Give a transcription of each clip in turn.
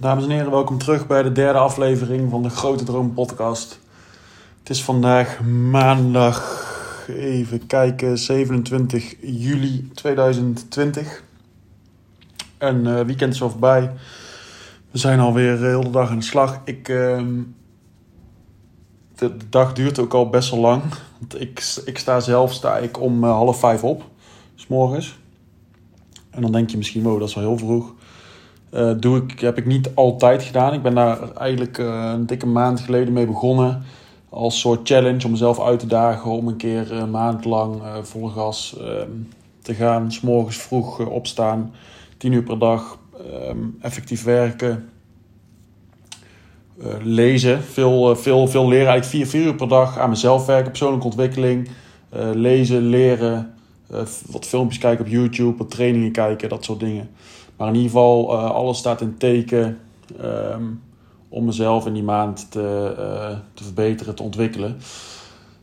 Dames en heren, welkom terug bij de derde aflevering van de Grote Droom Podcast. Het is vandaag maandag, even kijken, 27 juli 2020. Een uh, weekend is voorbij. We zijn alweer de hele dag aan de slag. Ik, de, de, dag duurt ook al best wel lang. Want ik, ik sta zelf sta ik om uh, half vijf op, s morgens. En dan denk je misschien, wow, dat is wel heel vroeg. Uh, doe ik, heb ik niet altijd gedaan. Ik ben daar eigenlijk uh, een dikke maand geleden mee begonnen. Als soort challenge om mezelf uit te dagen om een keer een maand lang vol gas ehm, te gaan. S morgens vroeg opstaan, 10 uur per dag, ehm, effectief werken. lezen, veel, veel, veel leren. Eigenlijk 4, 4 uur per dag aan mezelf werken, persoonlijke ontwikkeling. lezen, leren, wat filmpjes kijken op YouTube, wat trainingen kijken, dat soort dingen. Maar in ieder geval, uh, alles staat in teken um, om mezelf in die maand te, uh, te verbeteren, te ontwikkelen.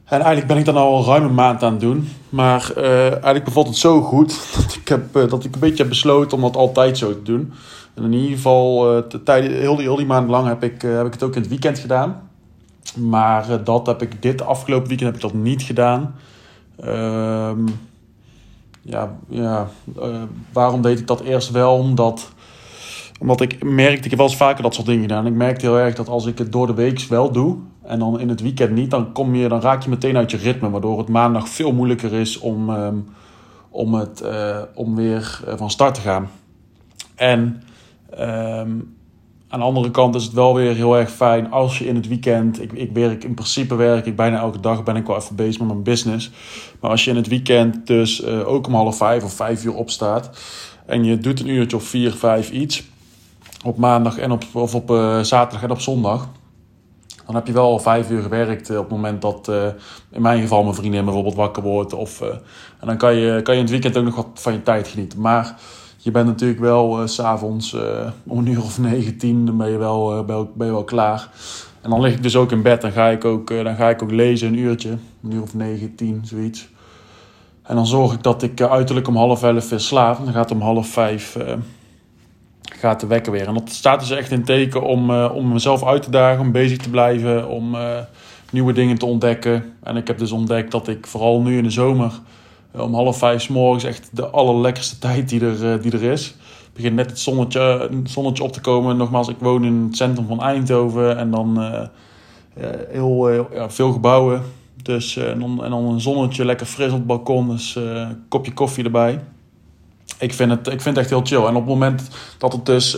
En eigenlijk ben ik dan al een maand aan het doen. Maar uh, eigenlijk bevalt het zo goed dat ik, heb, dat ik een beetje heb besloten om dat altijd zo te doen. En in ieder geval, de tijd, heel, die, heel die maand lang heb ik, heb ik het ook in het weekend gedaan. Maar dat heb ik dit afgelopen weekend heb ik dat niet gedaan. Um, ja, ja uh, waarom deed ik dat eerst wel? Omdat, omdat ik merkte, ik heb wel eens vaker dat soort dingen gedaan. Ik merkte heel erg dat als ik het door de week wel doe en dan in het weekend niet, dan, kom je, dan raak je meteen uit je ritme. Waardoor het maandag veel moeilijker is om, um, om, het, uh, om weer van start te gaan. En um, aan de andere kant is het wel weer heel erg fijn als je in het weekend. Ik, ik werk in principe werk ik bijna elke dag ben ik wel even bezig met mijn business. Maar als je in het weekend dus uh, ook om half vijf of vijf uur opstaat. En je doet een uurtje of vier, vijf iets. Op maandag en op, of op uh, zaterdag en op zondag. Dan heb je wel al vijf uur gewerkt op het moment dat in mijn geval mijn vriendin bijvoorbeeld wakker wordt. Of, en dan kan je, kan je in het weekend ook nog wat van je tijd genieten. Maar je bent natuurlijk wel uh, s'avonds uh, om een uur of negen, tien, dan ben je, wel, uh, ben je wel klaar. En dan lig ik dus ook in bed, dan ga ik ook, dan ga ik ook lezen een uurtje, een uur of negen, tien, zoiets. En dan zorg ik dat ik uiterlijk om half elf weer slaap. Dan gaat om half vijf gaat de wekker weer. En dat staat dus echt in teken om, om mezelf uit te dagen, om bezig te blijven, om nieuwe dingen te ontdekken. En ik heb dus ontdekt dat ik vooral nu in de zomer om half vijf s morgens echt de allerlekkerste tijd die er, die er is. Begint net het zonnetje, zonnetje op te komen. Nogmaals, ik woon in het centrum van Eindhoven en dan uh, heel, heel ja, veel gebouwen. Dus, en, dan, en dan een zonnetje lekker fris op het balkon, dus een kopje koffie erbij. Ik vind, het, ik vind het echt heel chill. En op het moment dat het dus,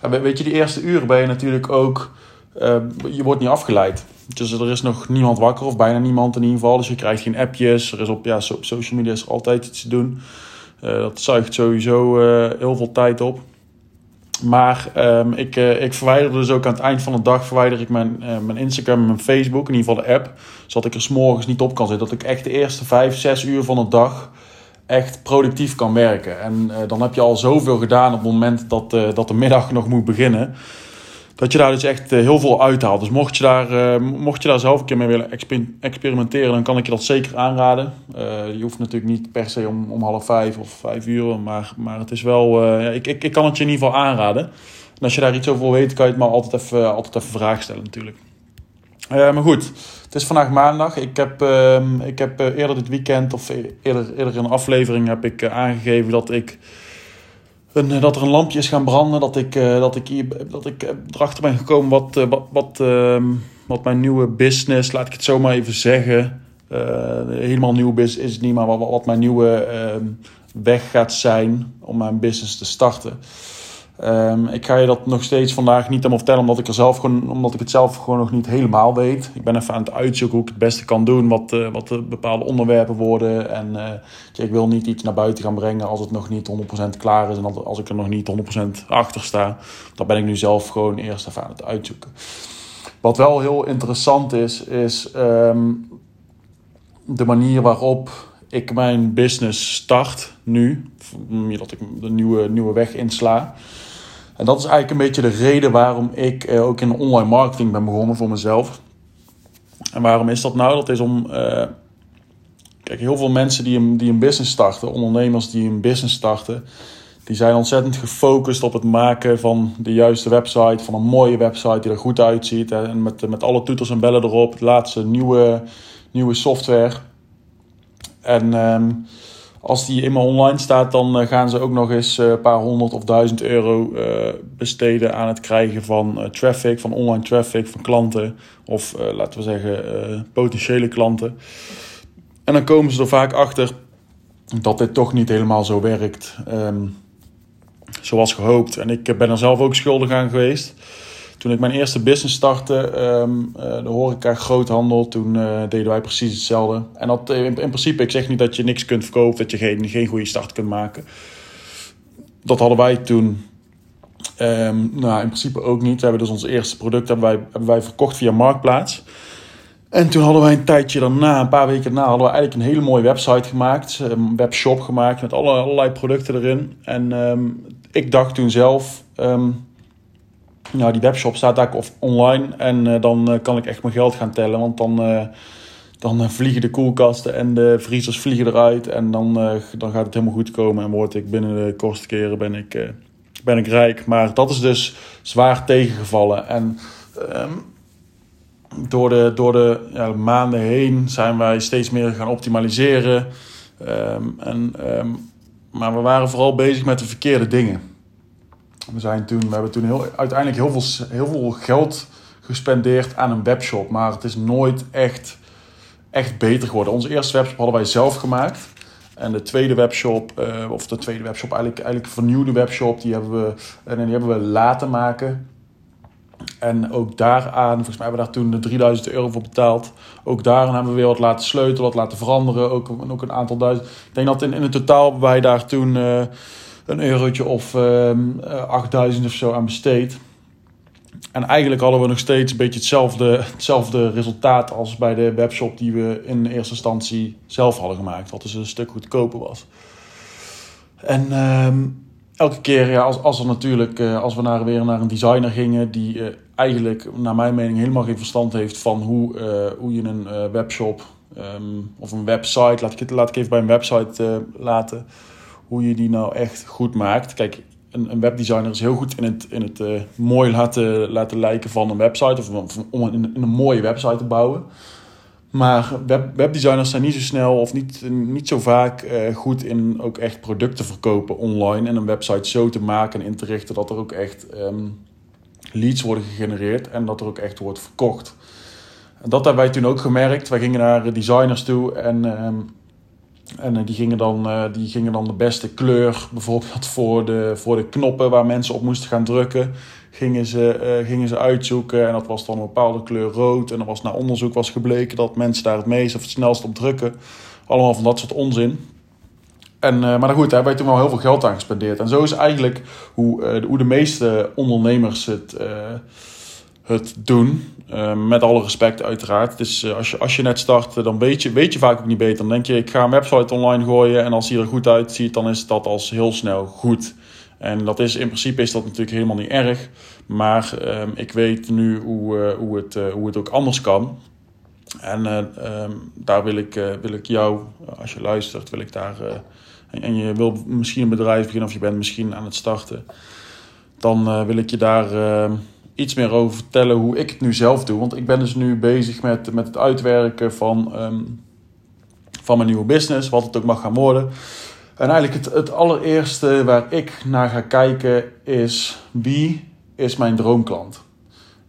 weet je, die eerste uren ben je natuurlijk ook, je wordt niet afgeleid. Dus er is nog niemand wakker, of bijna niemand in ieder geval. Dus je krijgt geen appjes. Er is op, ja, social media is er altijd iets te doen. Uh, dat zuigt sowieso uh, heel veel tijd op. Maar um, ik, uh, ik verwijder dus ook aan het eind van de dag verwijder ik mijn, mijn Instagram en mijn Facebook, in ieder geval de app. Zodat ik er s'morgens niet op kan zitten. Dat ik echt de eerste vijf, zes uur van de dag echt productief kan werken. En dan heb je al zoveel gedaan op het moment dat, dat de middag nog moet beginnen dat je daar dus echt heel veel uithaalt. Dus mocht je daar, uh, mocht je daar zelf een keer mee willen experimenteren, dan kan ik je dat zeker aanraden. Uh, je hoeft natuurlijk niet per se om, om half vijf of vijf uur, maar, maar het is wel, ik, ik, ik kan het je in ieder geval aanraden. En als je daar iets over wil weten, kan je het maar altijd even, altijd even vragen stellen natuurlijk. maar goed, het is vandaag maandag. Ik heb, ehm, ik heb eerder dit weekend, of eerder, eerder in een aflevering, heb ik aangegeven dat ik een, dat er een lampje is gaan branden. Dat ik, uh, dat ik, hier, dat ik erachter ben gekomen wat, wat, wat, uh, wat mijn nieuwe business, laat ik het zo maar even zeggen. helemaal nieuw business is het niet, maar wat, wat mijn nieuwe ehm, weg gaat zijn om mijn business te starten. Um, ik ga je dat nog steeds vandaag niet helemaal vertellen, omdat ik, er zelf gewoon, omdat ik het zelf gewoon nog niet helemaal weet. Ik ben even aan het uitzoeken hoe ik het beste kan doen, wat, uh, wat de bepaalde onderwerpen worden. En uh, ik wil niet iets naar buiten gaan brengen als het nog niet 100% klaar is en als ik er nog niet 100% achter sta. Dan ben ik nu zelf gewoon eerst even aan het uitzoeken. Wat wel heel interessant is, is um, de manier waarop ik mijn business start nu. Dat ik de nieuwe, nieuwe weg insla. En dat is eigenlijk een beetje de reden waarom ik eh, ook in online marketing ben begonnen voor mezelf. En waarom is dat nou? Dat is om. Uh, kijk, heel veel mensen die een, die een business starten, ondernemers die een business starten, Die zijn ontzettend gefocust op het maken van de juiste website, van een mooie website die er goed uitziet. En met, met alle toeters en bellen erop, het laatste nieuwe, nieuwe software. En ehm, als die eenmaal online staat, dan eh, gaan ze ook nog eens eh, een paar honderd of duizend euro uh, besteden aan het krijgen van traffic, van online traffic, van klanten. Of laten we zeggen potentiële klanten. En dan komen ze er vaak achter dat dit toch niet helemaal zo werkt um, zoals gehoopt. En ik ben er zelf ook schuldig aan geweest. Toen ik mijn eerste business startte, um, de horeca groothandel, toen uh, deden wij precies hetzelfde. En dat in, in, principe, ik zeg niet dat je niks kunt verkopen, dat je geen, geen goede start kunt maken. Dat hadden wij toen um, nou, in principe ook niet. We hebben dus ons eerste product hebben wij, hebben wij verkocht via Marktplaats. En toen hadden wij een tijdje daarna, een paar weken daarna, hadden we eigenlijk een hele mooie website gemaakt. Een webshop gemaakt met alle, allerlei producten erin. En ik dacht toen zelf, nou die webshop staat eigenlijk online en uh, dan uh, kan ik echt mijn geld gaan tellen. Want dan, uh, dan vliegen de koelkasten en de vriezers vliegen eruit. En dan, dan gaat het helemaal goed komen en word ik binnen de kortste keren ben ik, ben ik rijk. Maar dat is dus zwaar tegengevallen. En... Um, door de, door de ja, maanden heen zijn wij steeds meer gaan optimaliseren. Um, en, um, maar we waren vooral bezig met de verkeerde dingen. We, zijn toen, we hebben toen heel, uiteindelijk heel veel, heel veel geld gespendeerd aan een webshop. Maar het is nooit echt, echt beter geworden. Onze eerste webshop hadden wij zelf gemaakt. En de tweede webshop, uh, of de tweede webshop, eigenlijk, eigenlijk vernieuwde webshop, die hebben we, en die hebben we laten maken. En ook daaraan, volgens mij hebben we daar toen 3000 euro voor betaald. Ook daaraan hebben we weer wat laten sleutelen, wat laten veranderen. Ook, ook een aantal duizend. Ik denk dat in, in het totaal wij daar toen uh, een eurotje of uh, ehm, 8000 of zo aan besteed. En eigenlijk hadden we nog steeds een beetje hetzelfde, hetzelfde resultaat als bij de webshop die we in eerste instantie zelf hadden gemaakt. Wat dus een stuk goedkoper was. En... Uh, elke keer, ja, als, als, er natuurlijk, uh, als we naar, weer naar een designer gingen die uh, eigenlijk, naar mijn mening, helemaal geen verstand heeft van hoe, hoe je een webshop um, of een website, laat ik het, laat ik even bij een website laten, hoe je die nou echt goed maakt. Kijk, een, een webdesigner is heel goed in het, in het mooi laten, laten lijken van een website of, of om een, een mooie website te bouwen. Maar web, webdesigners zijn niet zo snel of niet, niet zo vaak uh, goed in ook echt producten verkopen online. En een website zo te maken en in te richten dat er ook echt um, leads worden gegenereerd en dat er ook echt wordt verkocht. En dat hebben wij toen ook gemerkt. Wij gingen naar designers toe en, um, en uh, die, gingen dan, uh, die gingen dan de beste kleur bijvoorbeeld voor de, voor de knoppen waar mensen op moesten gaan drukken gingen ze, uh, gingen ze uitzoeken. En dat was dan een bepaalde kleur rood. En er was na onderzoek was gebleken dat mensen daar het meest of het snelst op drukken. Allemaal van dat soort onzin. En, maar goed, daar wij toen wel heel veel geld aan gespendeerd. En zo is eigenlijk hoe, hoe de meeste ondernemers het, het doen. met alle respect uiteraard. Dus als, je, als je net start, dan weet je, weet je vaak ook niet beter. Dan denk je, ik ga een website online gooien. En als die er goed uitziet, dan is dat als heel snel goed. En dat is in principe is dat natuurlijk helemaal niet erg. Maar um, ik weet nu hoe, uh, hoe, het, uh, hoe het ook anders kan. En uh, um, daar wil ik, wil ik jou, als je luistert, wil ik daar. En, en, je wil misschien een bedrijf beginnen of je bent misschien aan het starten. Dan wil ik je daar ehm, iets meer over vertellen hoe ik het nu zelf doe. Want ik ben dus nu bezig met, met het uitwerken van, um, van mijn nieuwe business, wat het ook mag gaan worden. En eigenlijk het, het allereerste waar ik naar ga kijken is wie is mijn droomklant?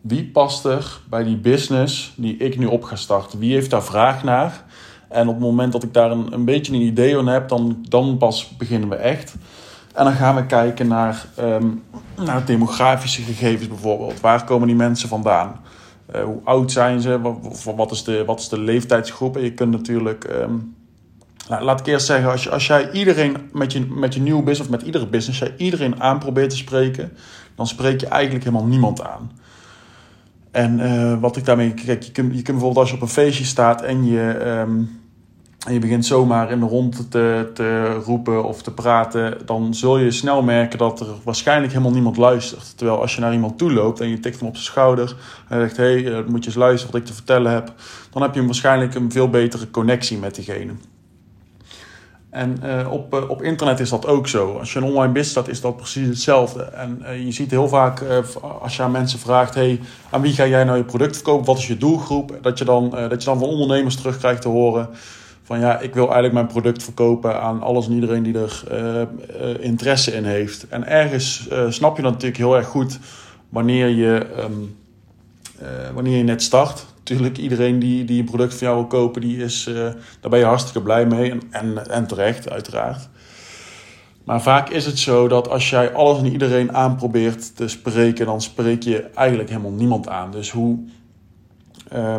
Wie past er bij die business die ik nu op ga starten? Wie heeft daar vraag naar? En op het moment dat ik daar een, een beetje een idee van heb, dan, dan pas beginnen we echt. En dan gaan we kijken naar, um, naar demografische gegevens bijvoorbeeld. Waar komen die mensen vandaan? Uh, hoe oud zijn ze? Wat, wat, is de, wat is de leeftijdsgroep? En je kunt natuurlijk nou, laat ik eerst zeggen, als, je, als jij iedereen met je, met je nieuwe business, of met iedere business, jij iedereen aan probeert te spreken, dan spreek je eigenlijk helemaal niemand aan. En uh, wat ik daarmee, kijk, je kunt, je kunt bijvoorbeeld als je op een feestje staat en je, um, en je begint zomaar in de rond te, te roepen of te praten, dan zul je snel merken dat er waarschijnlijk helemaal niemand luistert. Terwijl als je naar iemand toe loopt en je tikt hem op zijn schouder en zegt: hé, hey, uh, moet je eens luisteren wat ik te vertellen heb, dan heb je waarschijnlijk een veel betere connectie met diegene. En uh, op, uh, op internet is dat ook zo. Als je een online business staat, is dat precies hetzelfde. En je ziet heel vaak, als je aan mensen vraagt... Hey, aan wie ga jij nou je product verkopen? Wat is je doelgroep? Dat je dan, dat je dan van ondernemers terugkrijgt te horen... van ja, ik wil eigenlijk mijn product verkopen aan alles en iedereen die er interesse in heeft. En ergens snap je dan natuurlijk heel erg goed wanneer je, um, wanneer je net start natuurlijk, iedereen die, die een product van jou wil kopen, die is, daar ben je hartstikke blij mee. En, en, terecht, uiteraard. Maar vaak is het zo dat als jij alles en iedereen aanprobeert te spreken, dan spreek je eigenlijk helemaal niemand aan. Dus hoe, uh,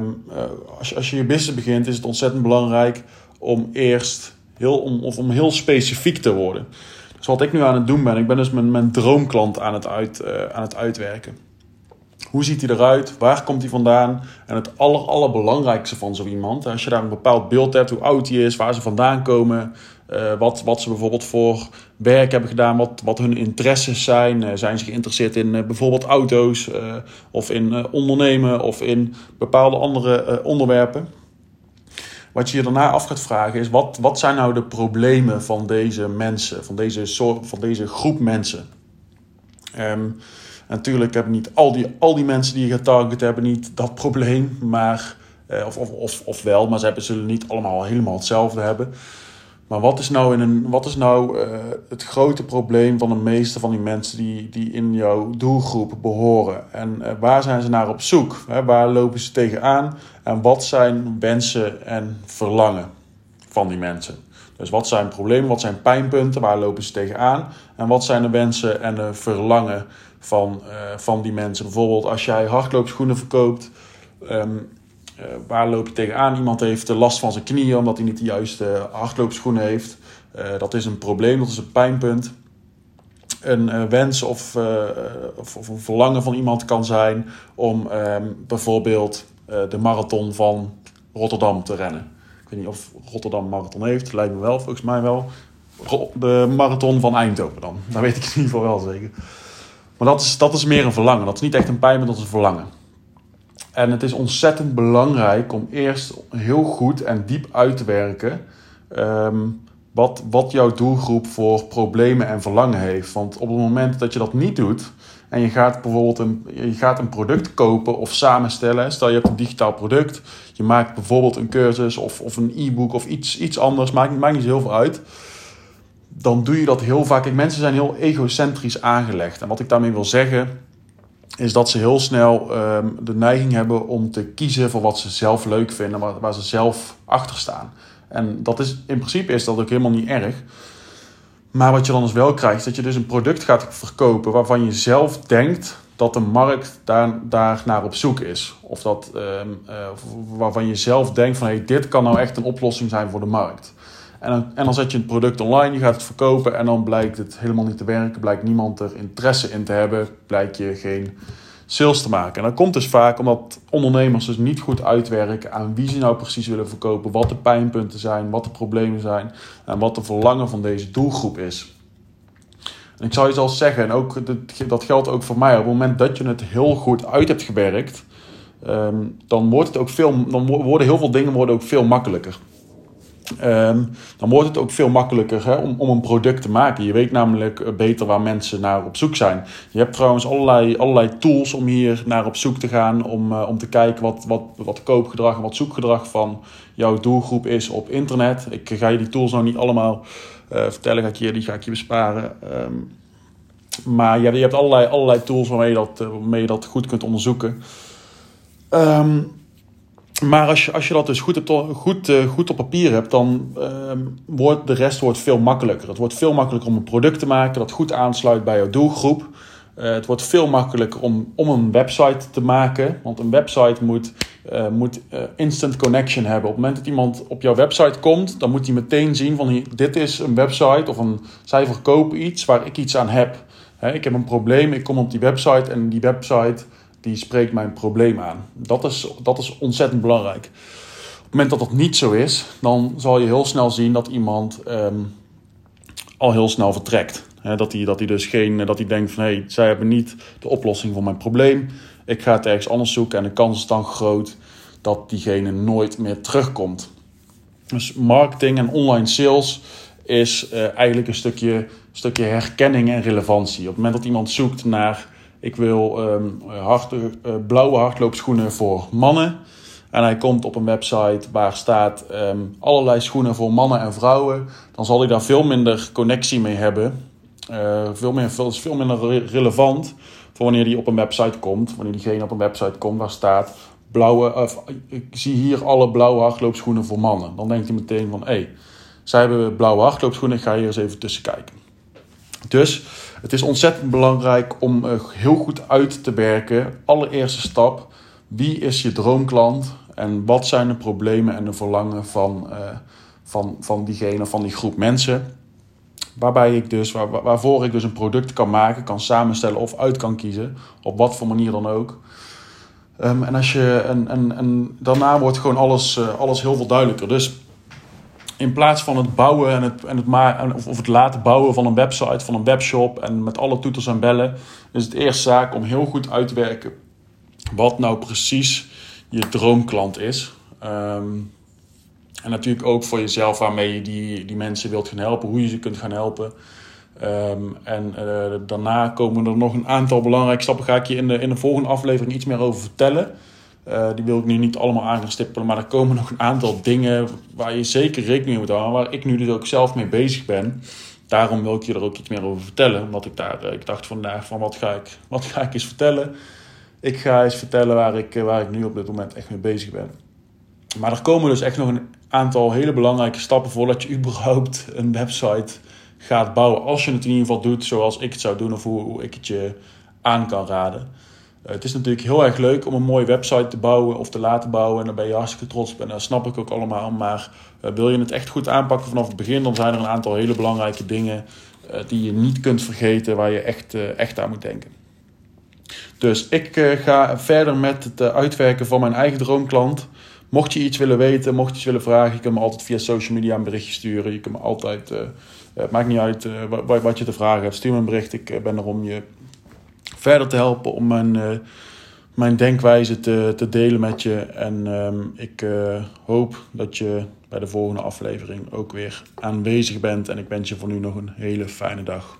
als, als je je business begint, is het ontzettend belangrijk om eerst heel, om, of om heel specifiek te worden. Dus wat ik nu aan het doen ben, ik ben dus mijn, mijn droomklant aan het, uit, uh, aan het uitwerken. Hoe ziet hij eruit? Waar komt hij vandaan? En het aller, allerbelangrijkste van zo iemand, als je daar een bepaald beeld hebt, hoe oud hij is, waar ze vandaan komen, uh, wat, wat ze bijvoorbeeld voor werk hebben gedaan, wat, wat hun interesses zijn. Uh, zijn ze geïnteresseerd in bijvoorbeeld auto's of in ondernemen of in bepaalde andere onderwerpen. Wat je je daarna af gaat vragen is, wat, wat zijn nou de problemen van deze mensen, van deze, soort, van deze groep mensen? Um, natuurlijk hebben niet al die, al die mensen die je getarget hebben niet dat probleem. Maar, eh, of, of, of, of wel, maar ze hebben, zullen niet allemaal helemaal hetzelfde hebben. Maar wat is nou, in een, wat is nou uh, het grote probleem van de meeste van die mensen die, die in jouw doelgroep behoren? En uh, waar zijn ze naar op zoek? Hè? Waar lopen ze tegenaan? En wat zijn wensen en verlangen van die mensen? Dus wat zijn problemen, wat zijn pijnpunten, waar lopen ze tegenaan? En wat zijn de wensen en de verlangen van, uh, van die mensen. Bijvoorbeeld als jij hardloopschoenen verkoopt, um, uh, waar loop je tegenaan? Iemand heeft last van zijn knieën omdat hij niet de juiste hardloopschoenen heeft. Dat is een probleem, dat is een pijnpunt. Een wens of, of, of, een verlangen van iemand kan zijn om um, bijvoorbeeld de marathon van Rotterdam te rennen. Ik weet niet of Rotterdam marathon heeft, lijkt me wel, volgens mij wel. De marathon van Eindhoven dan, dat weet ik in ieder geval wel zeker. Maar dat is, dat is meer een verlangen. Dat is niet echt een pijn, maar dat is een verlangen. En het is ontzettend belangrijk om eerst heel goed en diep uit te werken. Um, wat, wat jouw doelgroep voor problemen en verlangen heeft. Want op het moment dat je dat niet doet. En je gaat bijvoorbeeld een, je gaat een product kopen of samenstellen. Stel je hebt een digitaal product. Je maakt bijvoorbeeld een cursus of, of een e-book of iets, iets anders. Maakt, maakt niet heel veel uit dan doe je dat heel vaak. Kijk, mensen zijn heel egocentrisch aangelegd. En wat ik daarmee wil zeggen, is dat ze heel snel um, de neiging hebben om te kiezen voor wat ze zelf leuk vinden, waar, waar ze zelf achter staan. En dat is, in principe is dat ook helemaal niet erg. Maar wat je dan dus wel krijgt, dat je dus een product gaat verkopen waarvan je zelf denkt dat de markt daar, daar naar op zoek is. Of dat, um, uh, waarvan je zelf denkt van hey, dit kan nou echt een oplossing zijn voor de markt. En dan, en zet je het product online, je gaat het verkopen en dan blijkt het helemaal niet te werken. Blijkt niemand er interesse in te hebben. Blijkt je geen sales te maken. En dat komt dus vaak omdat ondernemers dus niet goed uitwerken aan wie ze nou precies willen verkopen. Wat de pijnpunten zijn, wat de problemen zijn en wat de verlangen van deze doelgroep is. En ik zou je zelfs zeggen, en ook, dat geldt ook voor mij, op het moment dat je het heel goed uit hebt gewerkt, ehm, dan, wordt het ook veel, dan worden heel veel dingen worden ook veel makkelijker. Um, dan wordt het ook veel makkelijker hè, om, om een product te maken. Je weet namelijk eh, beter waar mensen naar op zoek zijn. Je hebt trouwens allerlei, allerlei tools om hier naar op zoek te gaan. Om, uh, om te kijken wat, wat, wat koopgedrag en wat zoekgedrag van jouw doelgroep is op internet. Ik ga je die tools nou niet allemaal uh, vertellen, ga ik je, die ga ik je besparen. Um, maar je hebt, je hebt allerlei, allerlei tools waarmee je, dat, je dat goed kunt onderzoeken. Um, maar als je, als je dat dus goed, hebt, goed, uh, goed op papier hebt, dan uh, wordt de rest wordt veel makkelijker. Het wordt veel makkelijker om een product te maken dat goed aansluit bij jouw doelgroep. Uh, het wordt veel makkelijker om, om een website te maken. Want een website moet, uh, moet instant connection hebben. Op het moment dat iemand op jouw website komt, dan moet hij meteen zien van dit is een website of een, zij verkopen iets waar ik iets aan heb. He, ik heb een probleem, ik kom op die website en die website die spreekt mijn probleem aan. Dat is, dat is ontzettend belangrijk. Op het moment dat dat niet zo is, dan zal je heel snel zien dat iemand um, al heel snel vertrekt. dat hij dat dus geen, dat hij denkt van hé, hey, zij hebben niet de oplossing voor mijn probleem. Ik ga het ergens anders zoeken en de kans is dan groot dat diegene nooit meer terugkomt. Dus marketing en online sales is eigenlijk een stukje, stukje herkenning en relevantie. Op het moment dat iemand zoekt naar ik wil um, hard, blauwe hardloopschoenen voor mannen. En hij komt op een website waar staat um, allerlei schoenen voor mannen en vrouwen. Dan zal hij daar veel minder connectie mee hebben. Uh, veel, meer, veel, veel minder relevant voor wanneer hij op een website komt. Wanneer diegene op een website komt waar staat blauwe, ik zie hier alle blauwe hardloopschoenen voor mannen. Dan denkt hij meteen van, hé, hey, zij hebben blauwe hardloopschoenen, ik ga hier eens even tussen kijken. Dus het is ontzettend belangrijk om uh, heel goed uit te werken. Allereerste stap, wie is je droomklant en wat zijn de problemen en de verlangen van, uh, van, van diegene, van die groep mensen. Waarbij ik dus, waar, waarvoor ik dus een product kan maken, kan samenstellen of uit kan kiezen. Op wat voor manier dan ook. Um, en, als je, en, en, en daarna wordt gewoon alles, uh, alles heel veel duidelijker. Dus in plaats van het bouwen en het, en het of, het laten bouwen van een website, van een webshop en met alle toeters en bellen, is het eerst zaak om heel goed uit te werken wat nou precies je droomklant is. Um, en natuurlijk ook voor jezelf waarmee je die, die mensen wilt gaan helpen, hoe je ze kunt gaan helpen. Um, en uh, daarna komen er nog een aantal belangrijke stappen. Ga ik je in de, in de volgende aflevering iets meer over vertellen. Uh, die wil ik nu niet allemaal aan gaan stippelen. Maar er komen nog een aantal dingen waar je zeker rekening mee moet houden. Waar ik nu dus ook zelf mee bezig ben. Daarom wil ik je er ook iets meer over vertellen. Omdat ik daar, uh, ik dacht vandaag van wat ga ik, wat ga ik eens vertellen. Ik ga eens vertellen waar ik, waar ik nu op dit moment echt mee bezig ben. Maar er komen dus echt nog een aantal hele belangrijke stappen voordat je überhaupt een website gaat bouwen. Als je het in ieder geval doet zoals ik het zou doen of hoe ik het je aan kan raden. Uh, het is natuurlijk heel erg leuk om een mooie website te bouwen of te laten bouwen. En daar ben je hartstikke trots op. En dat snap ik ook allemaal. Maar uh, wil je het echt goed aanpakken vanaf het begin, dan zijn er een aantal hele belangrijke dingen uh, die je niet kunt vergeten, waar je echt, echt aan moet denken. Dus ik ga verder met het uitwerken van mijn eigen droomklant. Mocht je iets willen weten, mocht je iets willen vragen, je kunt me altijd via social media een berichtje sturen. Je kunt me altijd, het maakt niet uit wat, je te vragen hebt, stuur me een bericht. Ik ben er om je verder te helpen, om mijn, mijn denkwijze te, te delen met je. En um, ik hoop dat je bij de volgende aflevering ook weer aanwezig bent. En ik wens je voor nu nog een hele fijne dag.